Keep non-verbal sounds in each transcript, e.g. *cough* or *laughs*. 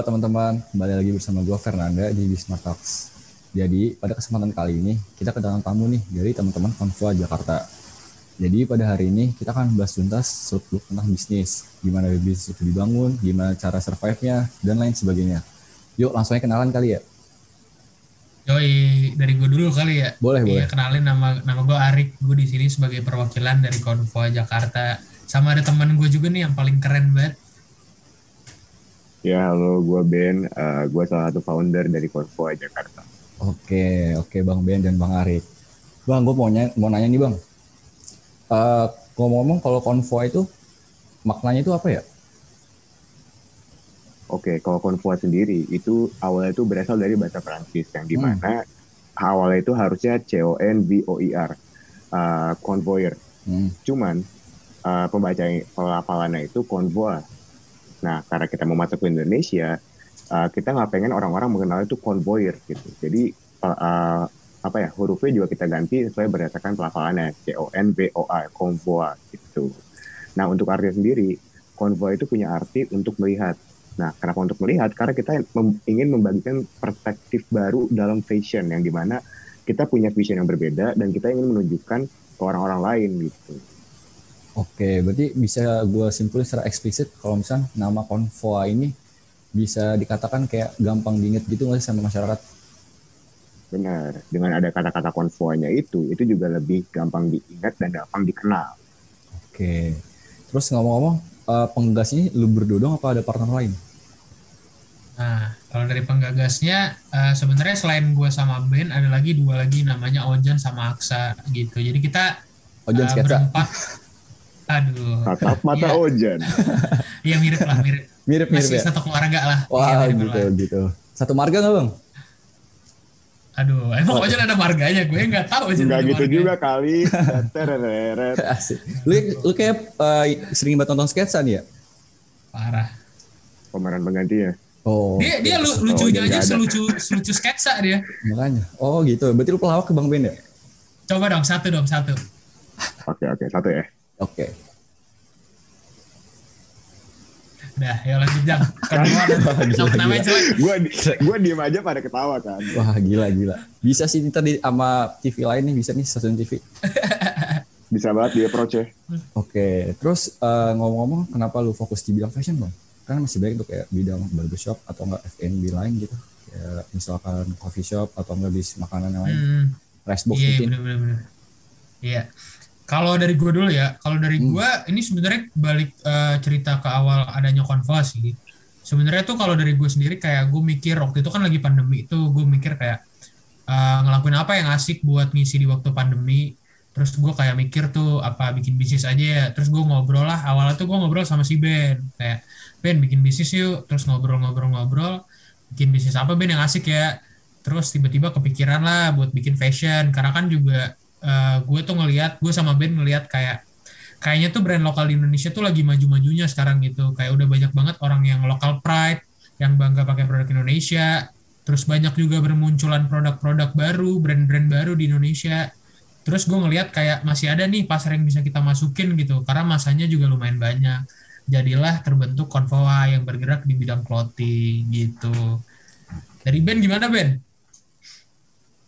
Halo teman-teman, kembali lagi bersama gue Fernanda di Bismart Talks. Jadi pada kesempatan kali ini kita kedatangan tamu nih dari teman-teman Konvoa Jakarta. Jadi pada hari ini kita akan bahas tuntas seluk tentang bisnis, gimana bisnis itu dibangun, gimana cara survive-nya, dan lain sebagainya. Yuk langsung aja kenalan kali ya. Yoi, dari gue dulu kali ya. Boleh, iya, boleh. kenalin nama nama gue Arik. Gue di sini sebagai perwakilan dari Konvoa Jakarta. Sama ada teman gue juga nih yang paling keren banget. Ya, halo, gue Ben. Uh, gue salah satu founder dari Konvoa Jakarta. Oke, oke Bang Ben dan Bang Arik. Bang, gue mau nanya, mau nanya nih Bang. Uh, ngomong-ngomong kalau konvoy itu maknanya itu apa ya? Oke, kalau Konvoa sendiri itu awalnya itu berasal dari bahasa Perancis yang di mana awalnya itu harusnya C O N V O I R, uh, convoyer. Hmm. Cuman uh, pembaca pelafalannya itu konvoa. Nah, karena kita mau masuk ke Indonesia, uh, kita nggak pengen orang-orang mengenal itu konvoyer gitu. Jadi uh, apa ya hurufnya juga kita ganti sesuai berdasarkan pelafalannya C O N V O A konvoa gitu. Nah, untuk artinya sendiri, konvoa itu punya arti untuk melihat. Nah, kenapa untuk melihat? Karena kita ingin membagikan perspektif baru dalam fashion yang di mana kita punya vision yang berbeda dan kita ingin menunjukkan ke orang-orang lain gitu. Oke, berarti bisa gue simpulin secara eksplisit kalau misalnya nama konvoa ini bisa dikatakan kayak gampang diinget gitu nggak sih sama masyarakat? Benar. Dengan ada kata-kata konvoanya itu, itu juga lebih gampang diingat dan gampang dikenal. Oke. Terus ngomong-ngomong, uh, penggagas ini lu berdua dong apa ada partner lain? Nah, kalau dari penggagasnya, eh, sebenarnya selain gue sama Ben, ada lagi dua lagi namanya Ojan sama Aksa gitu. Jadi kita Ojan eh, sketsa. berempat. *laughs* Aduh. Tatap mata Iya. Ojan. *laughs* Iya mirip lah, mirip. Mirip-mirip Masih ya? satu keluarga lah. Wah, mirip gitu, lah. gitu. Satu marga nggak bang? Aduh, emang Ojan ada marganya? Gue nggak tahu Ojan Enggak gitu marganya. juga kali. Tereret. *laughs* Asik. Lu, lu kayak uh, sering banget nonton sketsa nih ya? Parah. Pemeran penggantinya. Oh, Dia dia lu, Oh, lucunya Ojan aja selucu selucu sketsa dia. makanya. Oh gitu. Berarti lu pelawak ke Bang Ben ya? Coba dong satu dong satu. Oke, oke. Satu ya. Oke. Dah, ya lanjut jam. *laughs* Namanya jelek. Gue gua diem aja pada ketawa kan. Wah gila gila. Bisa sih ntar di sama TV lain nih bisa nih stasiun TV. *laughs* Bisa banget dia approach ya. Oke. Terus uh, ngomong-ngomong, kenapa lu fokus di bidang fashion bang? Kan masih banyak tuh kayak bidang barbershop atau enggak F&B lain gitu. Kayak misalkan coffee shop atau enggak bis makanan yang lain. Hmm, Rice box iya mungkin. bener. Iya. Kalau dari gue dulu ya, kalau dari Hmm. gue ini sebenarnya balik eh, cerita ke awal adanya konva sih. Sebenarnya tuh kalau dari gue sendiri kayak gue mikir waktu itu kan lagi pandemi itu gue mikir kayak eh, ngelakuin apa yang asik buat ngisi di waktu pandemi. Terus gue kayak mikir tuh apa bikin bisnis aja ya. Terus gue ngobrol lah. Awalnya tuh gue ngobrol sama si Ben kayak Ben bikin bisnis yuk. Terus ngobrol-ngobrol-ngobrol. Bikin bisnis apa Ben yang asik ya. Terus tiba-tiba kepikiran lah buat bikin fashion. Karena kan juga eh, gue tuh ngelihat gue sama Ben ngelihat kayak kayaknya tuh brand lokal di Indonesia tuh lagi maju-majunya sekarang gitu. Kayak udah banyak banget orang yang lokal pride yang bangga pakai produk Indonesia. Terus banyak juga bermunculan produk-produk baru brand-brand baru di Indonesia. Terus gue ngelihat kayak masih ada nih pasar yang bisa kita masukin gitu. Karena masanya juga lumayan banyak. Jadilah terbentuk Konvoa yang bergerak di bidang clothing gitu. Dari Ben gimana Ben?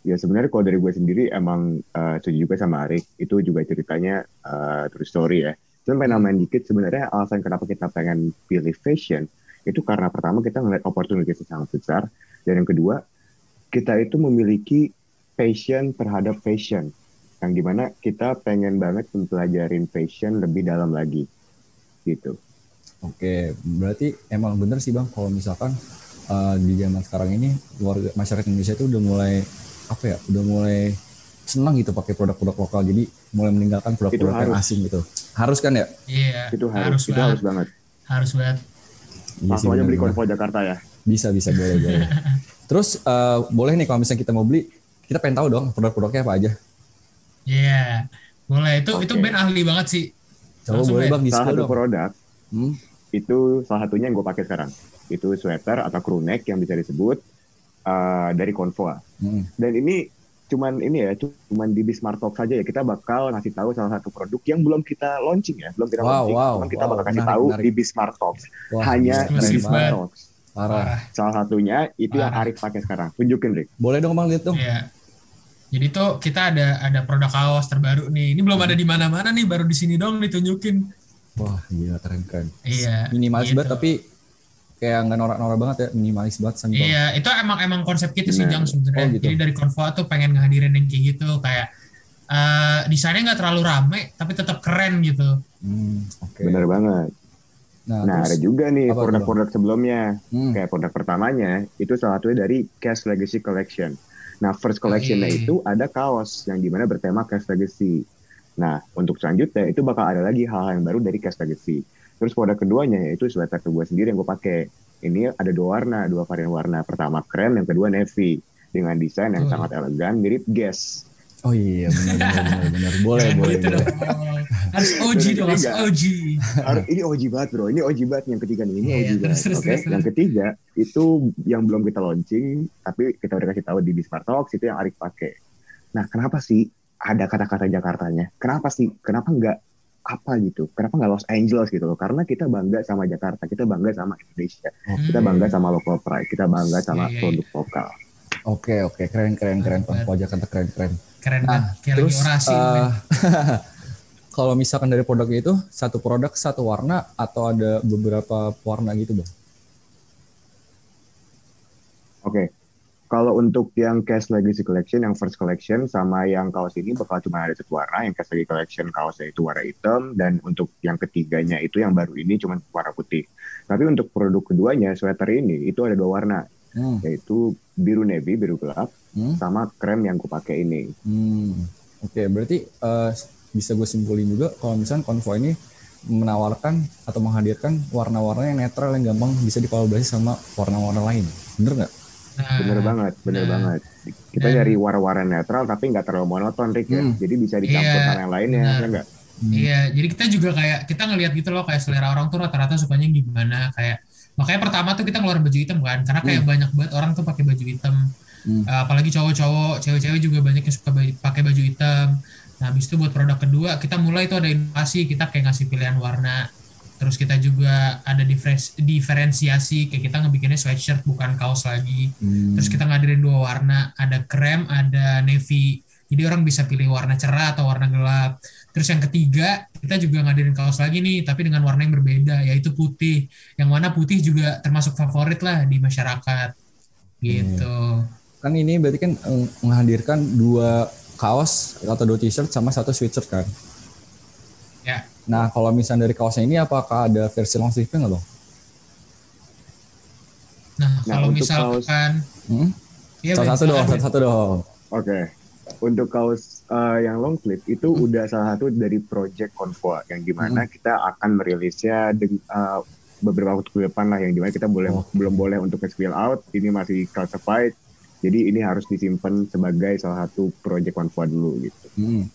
Ya sebenarnya kalau dari gue sendiri emang uh, setuju juga sama Arik. Itu juga ceritanya uh, true story ya. Cuma pengen nambahin dikit sebenarnya alasan kenapa kita pengen pilih fashion itu karena pertama kita ngeliat opportunity yang sangat besar dan yang kedua kita itu memiliki passion terhadap fashion yang di mana kita pengen banget mempelajarin fashion lebih dalam lagi gitu. Oke, berarti emang bener sih bang kalau misalkan uh, di zaman sekarang ini warga masyarakat Indonesia itu udah mulai apa ya, udah mulai senang gitu pakai produk-produk lokal. Jadi mulai meninggalkan produk-produk yang harus. asing gitu. Harus kan ya? Iya Itu harus, itu banget. harus banget. harus banget Iya Langsung aja beli. Konvo Jakarta ya. Bisa bisa boleh boleh. *laughs* Terus uh, boleh nih kalau misalnya kita mau beli, kita pengen tahu dong produk-produknya apa aja. Iya, boleh. Itu Oke. itu Ben ahli banget sih. Coba Langsung, boleh bang di Salah satu dong. produk Hmm? itu salah satunya yang gue pakai sekarang. Itu sweater atau crew neck yang bisa disebut uh, dari Convoa. Hmm. Dan ini cuman ini ya, cuman di Bismart Talk saja ya. Kita bakal ngasih tahu salah satu produk yang belum kita launching ya, belum kita Wow, launching. wow, cuman kita wow, bakal kasih menarik, tahu menarik. di Bismart Talks. Wah, Hanya di banget. Talks. Parah. Salah satunya itu yang Parah. Arif pakai sekarang. Tunjukin, Rick. Boleh dong bang lihat dong. Iya. Jadi tuh kita ada ada produk kaos terbaru nih. Ini belum ada di mana-mana nih, baru di sini dong ditunjukin. Wah gila keren keren. Iya. Minimalis gitu. banget tapi kayak nggak norak-norak banget ya. Minimalis banget simpel. Iya, itu emang emang konsep kita sih. Jang sebenarnya. Oh, gitu. Jadi dari Konvo tuh pengen ngehadirin yang kayak gitu kayak eh desainnya nggak terlalu rame tapi tetap keren gitu. Hmm, Oke. Bener banget. Nah, Nah, terus, ada juga nih produk-produk sebelumnya. hmm, Kayak produk pertamanya, itu salah satunya dari Cash Legacy Collection. Nah, first collection-nya Oke. itu ada kaos yang di mana bertema Cash Legacy. Nah, untuk selanjutnya itu bakal ada lagi hal-hal yang baru dari Cash Legacy. Terus produk keduanya yaitu sweater gue sendiri yang gue pakai. Ini ada dua warna, dua varian warna. Pertama krem, yang kedua navy. Dengan desain yang Betul. sangat elegan, mirip Guess. oh iya benar benar benar benar. Boleh *laughs* boleh gitu boleh. Harus OG dong, harus. OG. Harus- ini OG banget bro, ini OG banget yang ketiga nih, ini Iya, OG terus, banget. terus, Oke, terus, terus. yang ketiga itu yang belum kita launching, tapi kita udah kasih tahu di Bismart Talks itu yang Arif pakai. Nah, kenapa sih ada kata-kata Jakartanya? Kenapa sih? Kenapa nggak apa gitu? Kenapa nggak Los Angeles gitu loh? Karena kita bangga sama Jakarta, kita bangga sama Indonesia, kita Hmm. bangga sama local pride, kita bangga sama Iya, iya, produk lokal. Oke oke keren keren keren. Mantap. Konvo Jakarta keren keren. Keren Nah, banget. Kayak lagi terus orasi. men. *laughs* kalau misalkan dari produk itu satu produk satu warna atau ada beberapa warna gitu bang? Oke. Kalau untuk yang Cash Legacy Collection, yang first collection sama yang kaos ini bakal cuma ada satu warna. Yang Cash Legacy Collection kaosnya itu warna hitam dan untuk yang ketiganya itu yang baru ini cuma warna putih. Tapi untuk produk keduanya sweater ini itu ada dua warna, Hmm, yaitu biru navy, biru gelap, hmm, sama krem yang aku pakai ini. hmm. Oke berarti eh, bisa gue simpulin juga kalau misalkan Konvo ini menawarkan atau menghadirkan warna-warna yang netral yang gampang bisa dikolaborasi sama warna-warna lain. Bener nggak? Nah, Bener banget, bener nah. banget. Kita Dan- nyari warna-warna netral tapi nggak terlalu monoton, Rick ya. Hmm. Jadi bisa dicampur Iya, sama yang lainnya, ya nggak? Hmm. Iya, jadi kita juga kayak kita ngelihat gitu loh kayak selera orang tuh rata-rata sukanya gimana kayak makanya pertama tuh kita ngeluarin baju hitam kan karena kayak banyak banget orang tuh pakai baju hitam Hmm. Eh, apalagi cowok-cowok cewek-cewek juga banyak yang suka pakai baju hitam nah habis itu buat produk kedua kita mulai tuh ada inovasi kita kayak ngasih pilihan warna terus kita juga ada diferensi- diferensiasi kayak kita ngebikinnya sweatshirt bukan kaos lagi Hmm. Terus kita ngadirin dua warna, ada krem, ada navy. Jadi orang bisa pilih warna cerah atau warna gelap. Terus yang ketiga, kita juga ngadirin kaos lagi nih, tapi dengan warna yang berbeda, yaitu putih. Yang mana putih juga termasuk favorit lah di masyarakat. Gitu. kan ini berarti kan eh, menghadirkan dua kaos atau dua t-shirt sama satu sweatshirt kan? Ya. Nah kalau misalnya dari kaosnya ini apakah ada versi long sleeve-nya nggak bang? Nah, Nah, kalau misalkan... Hmm? Iya, satu dong, satu satu dong. Oke. Untuk kaos uh, yang long sleeve itu Hmm. udah salah satu dari project Convoa yang di mana kita akan merilisnya deng- uh, beberapa waktu ke depan lah yang di mana kita boleh Oke. belum boleh untuk spill out ini masih classified jadi ini harus disimpan sebagai salah satu project Convoa dulu gitu. Hmm.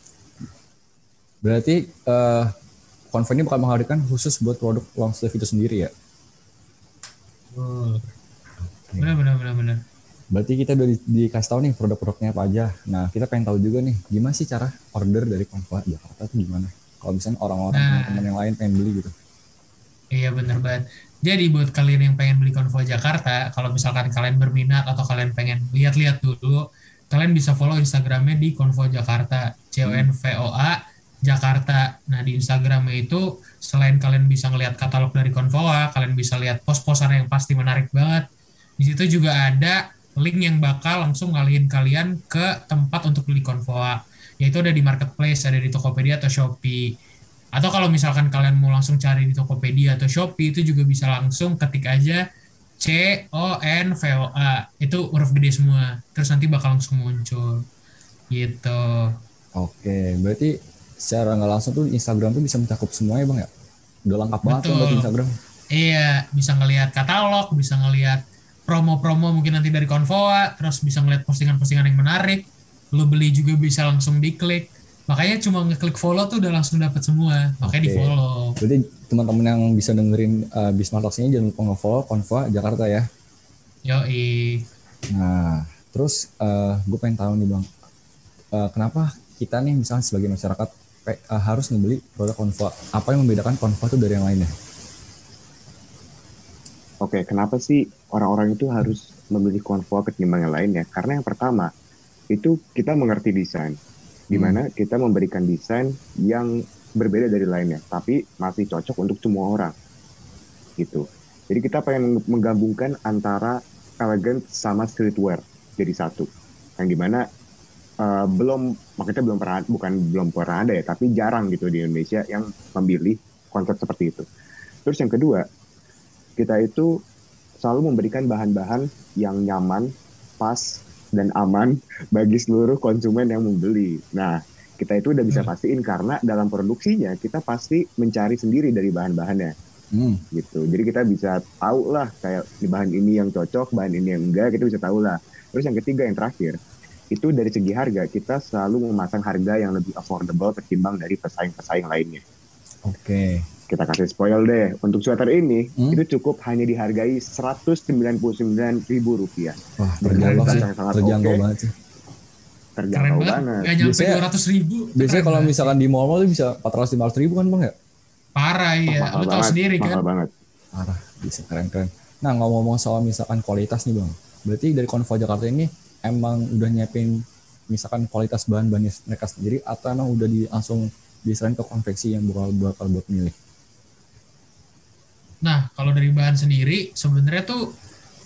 Berarti eh Convo ini bakal menghadirkan khusus buat produk long sleeve itu sendiri ya? Betul. Benar, benar, benar, benar. Berarti kita udah di- dikasih tahu nih produk-produknya apa aja. Nah kita pengen tahu juga nih gimana sih cara order dari Convo Jakarta itu gimana? Kalau misalnya orang-orang Nah. teman-teman yang lain pengen beli gitu. Iya bener banget. Jadi buat kalian yang pengen beli Convo Jakarta, kalau misalkan kalian berminat atau kalian pengen lihat-lihat dulu, kalian bisa follow Instagramnya di Convo Jakarta, C O N V O A Jakarta. Nah di Instagramnya itu selain kalian bisa ngelihat katalog dari Convoa, kalian bisa lihat post-postan yang pasti menarik banget. Di situ juga ada link yang bakal langsung ngalihin kalian ke tempat untuk beli Convoa, yaitu ada di marketplace, ada di Tokopedia atau Shopee. Atau kalau misalkan kalian mau langsung cari di Tokopedia atau Shopee itu juga bisa langsung ketik aja C O N V O A. Itu huruf gede semua. Terus nanti bakal langsung muncul. Gitu. Oke, berarti secara nggak langsung tuh Instagram tuh bisa mencakup semuanya bang ya? Udah lengkap banget Betul. buat Instagram. Iya, bisa ngelihat katalog, bisa ngelihat promo-promo mungkin nanti dari Convoa, terus bisa ngelihat postingan-postingan yang menarik. Lu beli juga bisa langsung diklik. Makanya cuma ngeklik follow tuh udah langsung dapat semua. Makanya Oke. di follow. Berarti teman-teman yang bisa dengerin uh, Bismart Talks ini jangan lupa nge-follow Convo Jakarta ya. Yoi. Nah, terus gue pengen tahu nih bang, uh, kenapa kita nih misalnya sebagai masyarakat uh, harus membeli produk Konva? Apa yang membedakan Konva itu dari yang lainnya? Oke, kenapa sih orang-orang itu harus memilih konvo ketimbang yang lainnya? Karena yang pertama, itu kita mengerti desain. Di hmm. mana hmm. kita memberikan desain yang berbeda dari lainnya, tapi masih cocok untuk semua orang. Gitu. Jadi kita pengen menggabungkan antara elegan sama streetwear jadi satu. Yang di mana uh, belum, makanya belum pernah, bukan belum pernah ada ya, tapi jarang gitu di Indonesia yang memilih konsep seperti itu. Terus yang kedua, kita itu selalu memberikan bahan-bahan yang nyaman, pas, dan aman *laughs* bagi seluruh konsumen yang membeli. Nah, kita itu udah bisa hmm. pastiin karena dalam produksinya kita pasti mencari sendiri dari bahan-bahannya. Hmm. gitu jadi kita bisa tahu lah kayak di bahan ini yang cocok bahan ini yang enggak kita bisa tahu lah terus yang ketiga yang terakhir itu dari segi harga kita selalu memasang harga yang lebih affordable ketimbang dari pesaing-pesaing lainnya oke okay kita kasih spoil deh untuk sweater ini hmm? itu cukup hanya dihargai seratus sembilan puluh sembilan ribu rupiah. Wah terjangkau sih, terjangkau okay. banget sih. Terjangkau banget. banget. Gak nyampe dua ratus ribu. Biasanya kalau misalkan di mall-mall itu bisa empat ratus lima ratus ribu kan bang ya? Parah ya, lu tahu sendiri mahal kan. banget. Parah, bisa keren-keren. Nah ngomong-ngomong soal misalkan kualitas nih bang, berarti dari Konvo Jakarta ini emang udah nyiapin misalkan kualitas bahan-bahannya mereka sendiri atau emang udah di, langsung diserahin ke konveksi yang bakal bakal buat milih? Nah, kalau dari bahan sendiri sebenarnya tuh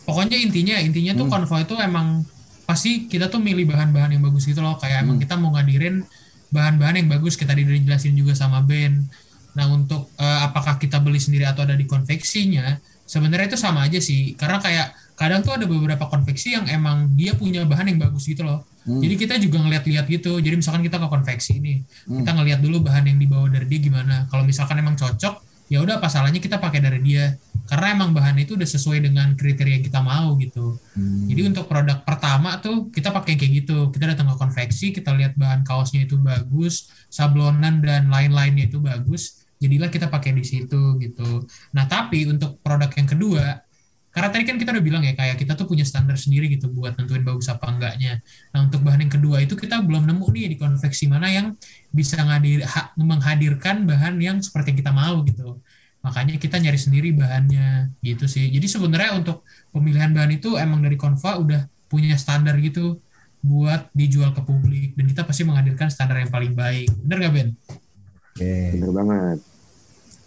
pokoknya intinya intinya tuh hmm. konvo itu emang pasti kita tuh milih bahan-bahan yang bagus gitu loh. Kayak hmm. emang kita mau ngadirin bahan-bahan yang bagus kita dijelasin juga sama band. Nah, untuk uh, apakah kita beli sendiri atau ada di konveksinya, sebenarnya itu sama aja sih. Karena kayak kadang tuh ada beberapa konveksi yang emang dia punya bahan yang bagus gitu loh. Hmm. Jadi kita juga ngeliat-liat gitu. Jadi misalkan kita ke konveksi ini, hmm. kita ngeliat dulu bahan yang dibawa dari dia gimana. Kalau misalkan emang cocok, ya udah apa salahnya kita pakai dari dia karena emang bahan itu udah sesuai dengan kriteria yang kita mau gitu hmm. jadi untuk produk pertama tuh kita pakai kayak gitu kita datang ke konveksi kita lihat bahan kaosnya itu bagus sablonan dan lain-lainnya itu bagus jadilah kita pakai di situ gitu nah tapi untuk produk yang kedua karena tadi kan kita udah bilang ya kayak kita tuh punya standar sendiri gitu buat nentuin bagus apa enggaknya. Nah untuk bahan yang kedua itu kita belum nemu nih di konveksi mana yang bisa ngadir, ha, menghadirkan bahan yang seperti yang kita mau gitu. Makanya kita nyari sendiri bahannya gitu sih. Jadi sebenarnya untuk pemilihan bahan itu emang dari Konva udah punya standar gitu buat dijual ke publik dan kita pasti menghadirkan standar yang paling baik. Bener gak Ben? Oke. Okay. Bener banget.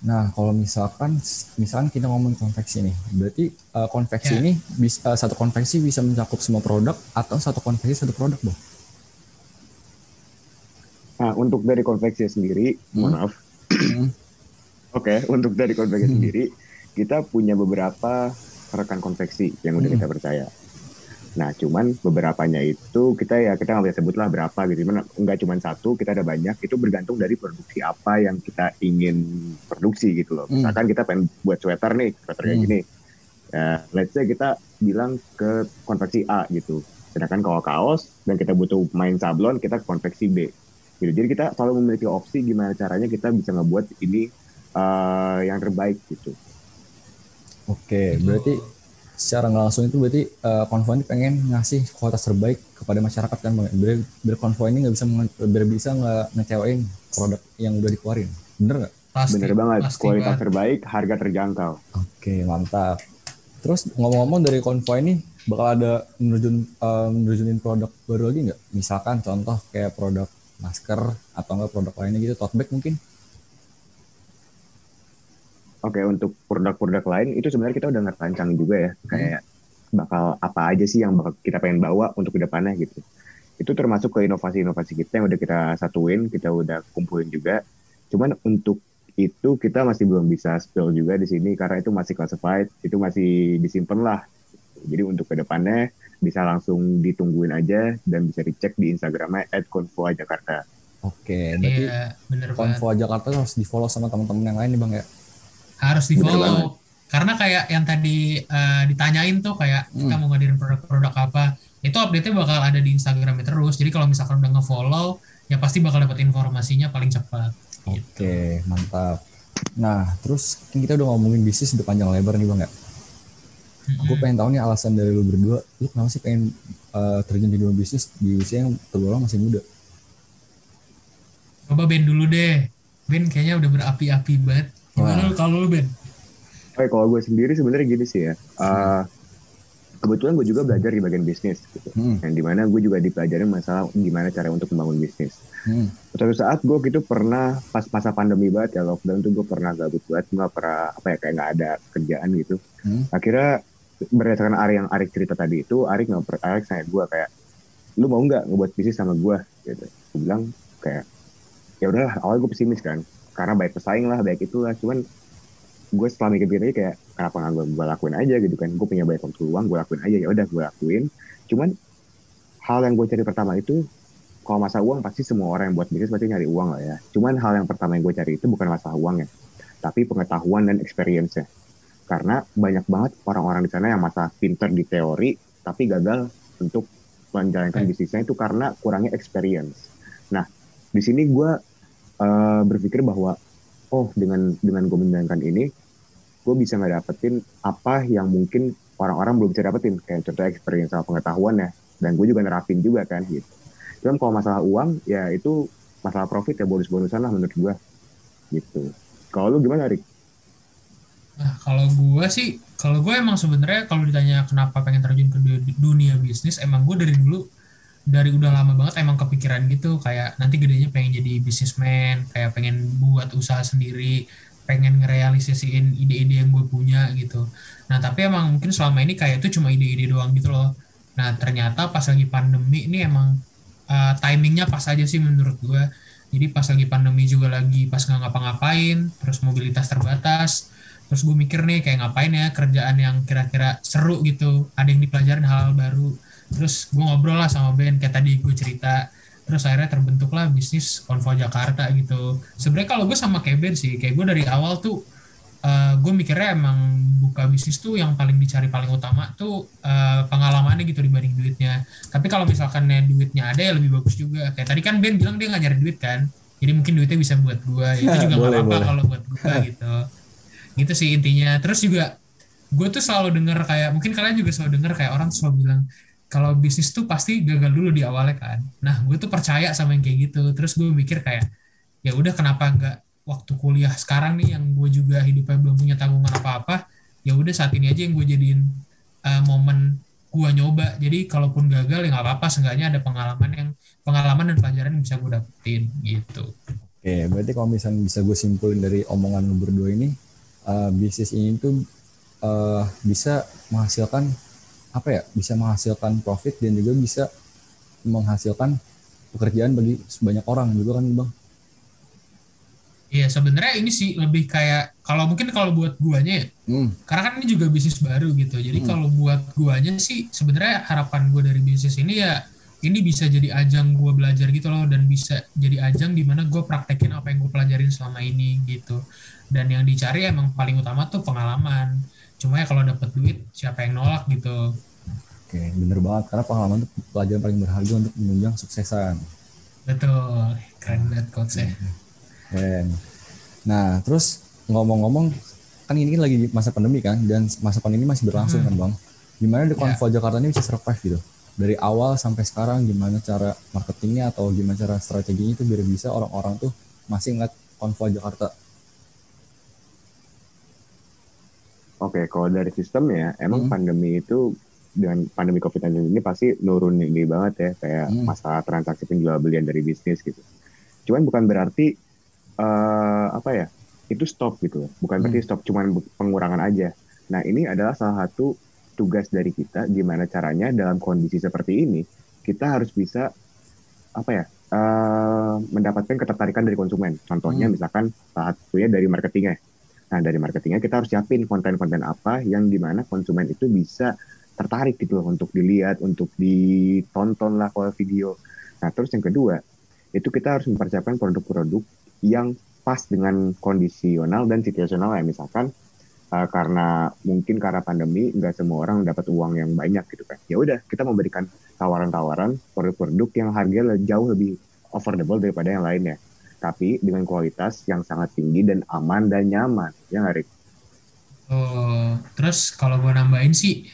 Nah, kalau misalkan misalkan kita ngomong konveksi nih, berarti uh, konveksi ya. ini bisa uh, satu konveksi bisa mencakup semua produk atau satu konveksi satu produk, Bang? Nah, untuk dari konveksi sendiri, hmm. maaf. Hmm. *clears throat* Oke, okay, untuk dari konveksi hmm. sendiri, kita punya beberapa rekan konveksi yang udah hmm. kita percaya. Nah, cuman beberapanya itu kita ya kita nggak bisa sebut lah berapa gitu. Cuman nggak cuma satu, kita ada banyak. Itu bergantung dari produksi apa yang kita ingin produksi gitu loh. Hmm. Misalkan kita pengen buat sweater nih, sweater kayak hmm. gini. Ya, let's say kita bilang ke konveksi A gitu. Sedangkan kalau kaos dan kita butuh main sablon, kita ke konveksi B. Gitu. Jadi kita selalu memiliki opsi gimana caranya kita bisa ngebuat ini uh, yang terbaik gitu. Oke, berarti secara nggak langsung itu berarti uh, Konvo ini pengen ngasih kualitas terbaik kepada masyarakat kan biar, biar Konvo ini nggak bisa biar bisa nggak ngecewain produk yang udah dikeluarin bener nggak? Pasti, bener banget pasti kualitas banget. terbaik harga terjangkau. Oke mantap. Terus ngomong-ngomong dari Konvo ini bakal ada menerjun uh, menerjunin produk baru lagi nggak? Misalkan contoh kayak produk masker atau enggak produk lainnya gitu tote bag mungkin? Oke, okay, untuk produk-produk lain itu sebenarnya kita udah ngerancang juga ya, hmm. kayak bakal apa aja sih yang bakal kita pengen bawa untuk ke depannya gitu. Itu termasuk ke inovasi-inovasi kita yang udah kita satuin, kita udah kumpulin juga. Cuman untuk itu kita masih belum bisa spill juga di sini karena itu masih classified, itu masih disimpan lah. Jadi untuk ke depannya bisa langsung ditungguin aja dan bisa dicek di Instagramnya @konvoajakarta. Oke, berarti iya, bener Konvoa Jakarta harus di follow sama teman-teman yang lain nih bang ya? Harus di follow karena kayak yang tadi uh, ditanyain tuh kayak hmm. kita mau ngadirin produk-produk apa itu update-nya bakal ada di Instagramnya terus jadi kalau misalkan udah nge-follow ya pasti bakal dapat informasinya paling cepat oke okay, mantap nah terus kita udah ngomongin bisnis udah panjang lebar nih bang ya hmm. aku pengen tahu nih alasan dari lu berdua lu kenapa sih pengen uh, terjun di dunia bisnis di usia yang tergolong masih muda Coba Ben dulu deh. Ben kayaknya udah berapi-api banget. Gimana kalau lu Ben? Oke, kalau gue sendiri sebenarnya gini sih ya. Uh, kebetulan gue juga belajar di bagian bisnis gitu. Hmm. Yang di mana gue juga dipelajarin masalah gimana cara untuk membangun bisnis. Hmm. Suatu saat gue gitu pernah pas masa pandemi banget ya lockdown tuh gue pernah gabut banget nggak pernah apa ya kayak nggak ada kerjaan gitu. Hmm. Akhirnya berdasarkan Ari yang Arik cerita tadi itu Arik nggak Arik saya gue kayak lu mau nggak ngebuat bisnis sama gue gitu. Gue bilang kayak ya udahlah awal gue pesimis kan karena baik pesaing lah baik itulah. Cuman gue setelah mikir-mikir kayak kenapa nggak gue, gue lakuin aja gitu kan? Gue punya banyak waktu luang gue lakuin aja ya udah gue lakuin. Cuman hal yang gue cari pertama itu kalau masalah uang pasti semua orang yang buat bisnis pasti nyari uang lah ya. Cuman hal yang pertama yang gue cari itu bukan masalah uang ya tapi pengetahuan dan experience nya karena banyak banget orang-orang di sana yang masa pinter di teori tapi gagal untuk menjalankan Oke. bisnisnya itu karena kurangnya experience. Nah, di sini gue uh, berpikir bahwa oh dengan dengan gue menjalankan ini, gue bisa ngedapetin apa yang mungkin orang-orang belum bisa dapetin kayak contoh experience sama pengetahuan ya. Dan gue juga nerapin juga kan gitu. Cuman kalau masalah uang ya itu masalah profit ya bonus-bonusan lah menurut gue gitu. Kalau lu gimana Rik? Nah, kalau gue sih, kalau gue emang sebenarnya kalau ditanya kenapa pengen terjun ke du- dunia bisnis, emang gue dari dulu dari udah lama banget emang kepikiran gitu kayak nanti gedenya pengen jadi bisnismen, kayak pengen buat usaha sendiri, pengen ngerealisasiin ide-ide yang gue punya gitu. Nah, tapi emang mungkin selama ini kayak itu cuma ide-ide doang gitu loh. Nah, ternyata pas lagi pandemi ini emang uh, timingnya pas aja sih menurut gue. Jadi pas lagi pandemi juga lagi pas nggak ngapa-ngapain, terus mobilitas terbatas, terus gue mikir nih kayak ngapain ya kerjaan yang kira-kira seru gitu ada yang dipelajarin hal-hal baru terus gue ngobrol lah sama Ben kayak tadi gue cerita. Terus akhirnya terbentuklah bisnis Konvo Jakarta gitu. Sebenarnya kalau gue sama kayak Ben sih kayak gue dari awal tuh eh, gue mikirnya emang buka bisnis tuh yang paling dicari paling utama tuh eh, pengalamannya gitu dibanding duitnya. Tapi kalau misalkan ya duitnya ada ya lebih bagus juga. Kayak tadi kan Ben bilang dia nggak nyari duit kan? Jadi mungkin duitnya bisa buat gue ya itu juga nggak apa-apa kalau buat gue *laughs* gitu. Gitu sih intinya. Terus juga gue tuh selalu denger kayak mungkin kalian juga selalu denger kayak orang selalu bilang kalau bisnis tuh pasti gagal dulu di awalnya kan. Nah gue tuh percaya sama yang kayak gitu. Terus gue mikir kayak ya udah kenapa nggak waktu kuliah sekarang nih yang gue juga hidupnya belum punya tanggungan apa-apa ya udah saat ini aja yang gue jadiin uh, momen gue nyoba. Jadi kalaupun gagal ya nggak apa-apa. Seenggaknya ada pengalaman yang pengalaman dan pelajaran yang bisa gue dapetin gitu. Oke, berarti kalau misalnya bisa gue simpulin dari omongan lu berdua ini, eh, bisnis ini tuh eh, bisa menghasilkan apa ya? Bisa menghasilkan profit dan juga bisa menghasilkan pekerjaan bagi sebanyak orang juga kan, Bang? Iya sebenarnya ini sih lebih kayak kalau mungkin kalau buat guanya ya Hmm, karena kan ini juga bisnis baru gitu. Jadi Hmm. kalau buat guanya sih sebenarnya harapan gue dari bisnis ini ya ini bisa jadi ajang gue belajar gitu loh dan bisa jadi ajang di mana gue praktekin apa yang gue pelajarin selama ini gitu. Dan yang dicari emang paling utama tuh pengalaman. Cuma ya kalau dapet duit siapa yang nolak gitu. Oke, bener banget. Karena pengalaman itu pelajaran paling berharga untuk menunjang suksesan. Betul. Keren banget quotesnya. Keren. Nah, terus ngomong-ngomong, kan ini lagi masa pandemi kan, dan masa pandemi masih berlangsung Hmm. kan bang. Gimana di Ya. Konvo Jakarta ini bisa survive gitu? Dari awal sampai sekarang, gimana cara marketingnya atau gimana cara strateginya itu biar bisa orang-orang tuh masih ngeliat Konvo Jakarta? Oke, kalau dari sistemnya, emang Hmm. pandemi itu dengan pandemi COVID-19 ini pasti nurun ini banget ya, kayak Hmm. masalah transaksi penjual belian dari bisnis gitu. Cuman bukan berarti eh, apa ya, itu stop gitu, bukan berarti Hmm. stop, cuman pengurangan aja. Nah ini adalah salah satu tugas dari kita, gimana caranya dalam kondisi seperti ini kita harus bisa apa ya, eh, mendapatkan ketertarikan dari konsumen. Contohnya Hmm. misalkan salah satunya dari marketingnya. Nah, dari marketingnya kita harus siapin konten-konten apa yang di mana konsumen itu bisa tertarik gitu loh untuk dilihat, untuk ditonton lah kalau video. Nah, terus yang kedua, itu kita harus mempersiapkan produk-produk yang pas dengan kondisional dan situasional ya. Misalkan uh, karena mungkin karena pandemi nggak semua orang dapat uang yang banyak gitu kan. Ya udah, kita memberikan tawaran-tawaran produk-produk yang harganya jauh lebih affordable daripada yang lainnya. Tapi dengan kualitas yang sangat tinggi dan aman dan nyaman. Ya nggak? Oh, terus kalau gue nambahin sih,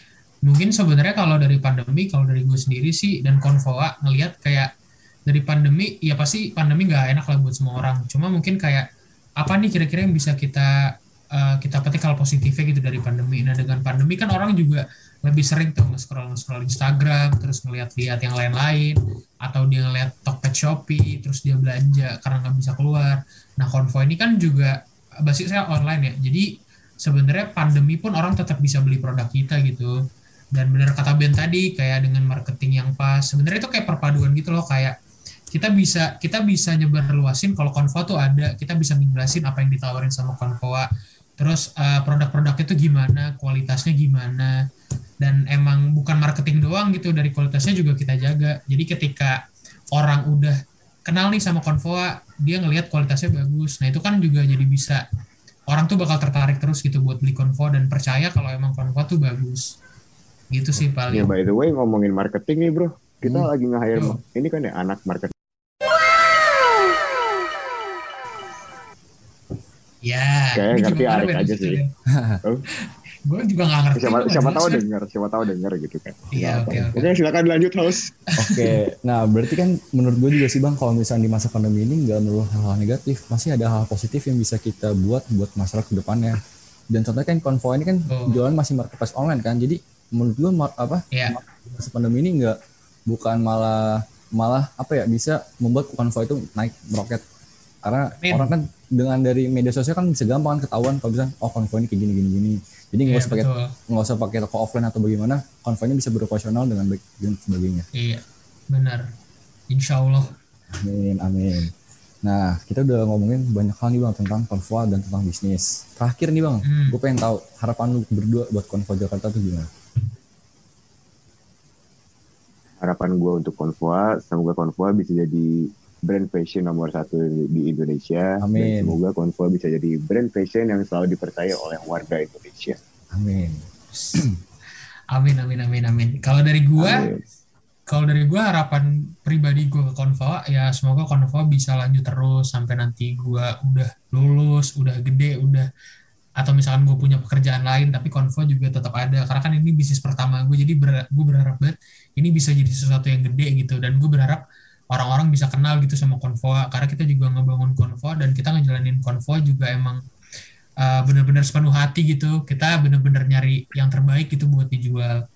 mungkin sebenarnya kalau dari pandemi, kalau dari gue sendiri sih dan Konvoa ngelihat kayak dari pandemi ya pasti pandemi nggak enak lah buat semua orang cuma mungkin kayak apa nih kira-kira yang bisa kita uh, kita petik hal positifnya gitu dari pandemi nah dengan pandemi kan orang juga lebih sering tuh nge-scroll scroll Instagram terus ngeliat-liat yang lain-lain atau dia ngeliat Tokped Shopee terus dia belanja karena nggak bisa keluar. Nah konvo ini kan juga basisnya online ya. Jadi sebenarnya pandemi pun orang tetap bisa beli produk kita gitu. Dan benar kata Ben tadi kayak dengan marketing yang pas sebenarnya itu kayak perpaduan gitu loh. Kayak kita bisa kita bisa nyebar luasin kalau konvo tuh ada. Kita bisa ngejelasin apa yang ditawarin sama konvoa terus uh, produk-produknya itu gimana kualitasnya gimana dan emang bukan marketing doang gitu dari kualitasnya juga kita jaga. Jadi ketika orang udah kenal nih sama Konvoa dia ngelihat kualitasnya bagus. Nah itu kan juga jadi bisa orang tuh bakal tertarik terus gitu buat beli Konvoa dan percaya kalau emang Konvoa tuh bagus. Gitu sih paling ya by the way ngomongin marketing nih bro. Kita hmm. lagi nge-hire ini kan ya anak marketing. Ya, kayak ngerti Arek aja sih. *laughs* gue juga gak ngerti siapa, siapa tahu denger siapa tahu denger gitu kan. Iya oke oke. Oke silakan lanjut host. Oke nah berarti kan menurut gue juga sih bang kalau misalnya di masa pandemi ini nggak melulu hal-hal negatif masih ada hal positif yang bisa kita buat buat masyarakat ke depannya. Dan contohnya kan konvoy ini kan oh. jualan masih marketplace online kan jadi menurut gue apa yeah. masa pandemi ini nggak bukan malah malah apa ya bisa membuat konvoy itu naik meroket karena Amin. orang kan dengan dari media sosial kan bisa gampang kan ketahuan kalau bisa oh konvoy ini kayak gini gini gini jadi nggak yeah, usah pakai nggak usah pakai toko offline atau bagaimana, konvoynya bisa beroperasional dengan baik dan sebagainya. Iya, benar. Insya Allah. Amin, amin. Nah, kita udah ngomongin banyak hal nih bang tentang konvoy dan tentang bisnis. Terakhir nih bang, hmm. gue pengen tahu harapan lu berdua buat konvoy Jakarta tuh gimana? Harapan gue untuk konvoy, semoga konvoy bisa jadi brand fashion nomor satu di Indonesia. Amin. Dan semoga Konvo bisa jadi brand fashion yang selalu dipercaya oleh warga Indonesia. Amin. *clears throat* amin, amin, amin, amin. Kalau dari gua, kalau dari gua harapan pribadi gua ke Konvo ya semoga Konvo bisa lanjut terus sampai nanti gua udah lulus, udah gede, udah atau misalkan gue punya pekerjaan lain tapi konvo juga tetap ada karena kan ini bisnis pertama gue jadi ber, gue berharap banget ini bisa jadi sesuatu yang gede gitu dan gue berharap orang-orang bisa kenal gitu sama Konvoa karena kita juga ngebangun Konvoa dan kita ngejalanin Konvoa juga emang uh, bener-bener sepenuh hati gitu. Kita bener-bener nyari yang terbaik gitu buat dijual.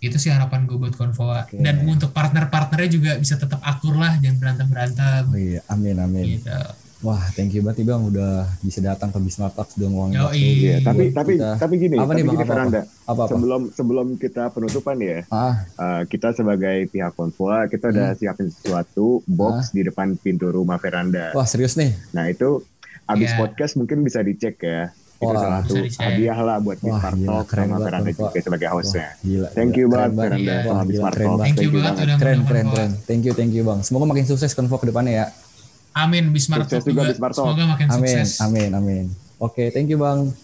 Itu sih harapan gue buat Konvoa okay. dan untuk partner-partnernya juga bisa tetap akur lah jangan berantem berantem oh iya amin amin. Gitu. Wah, thank you banget bang udah bisa datang ke Bismarck Talks udah ngomongin waktu. Iya, tapi tapi kita... tapi gini, apa tapi nih, bang, gini apa, Fernanda. Apa, apa, sebelum sebelum kita penutupan ya, ah. uh, kita sebagai pihak konvoa kita udah hmm. siapin sesuatu box ah. di depan pintu rumah Veranda. Wah, serius nih? Nah, itu abis yeah. podcast mungkin bisa dicek ya. Itu Wah, salah satu hadiah lah buat Bismarck Talks sama Veranda juga sebagai hostnya. Gila, thank you banget Veranda sama Bismarck Talks. Thank you banget Keren, keren, keren. Thank you, thank you bang. Semoga makin sukses konvo ke depannya ya. Amin Bismarck juga, juga Bismarck semoga makin amin, sukses. Amin, amin, amin. Oke, okay, thank you Bang.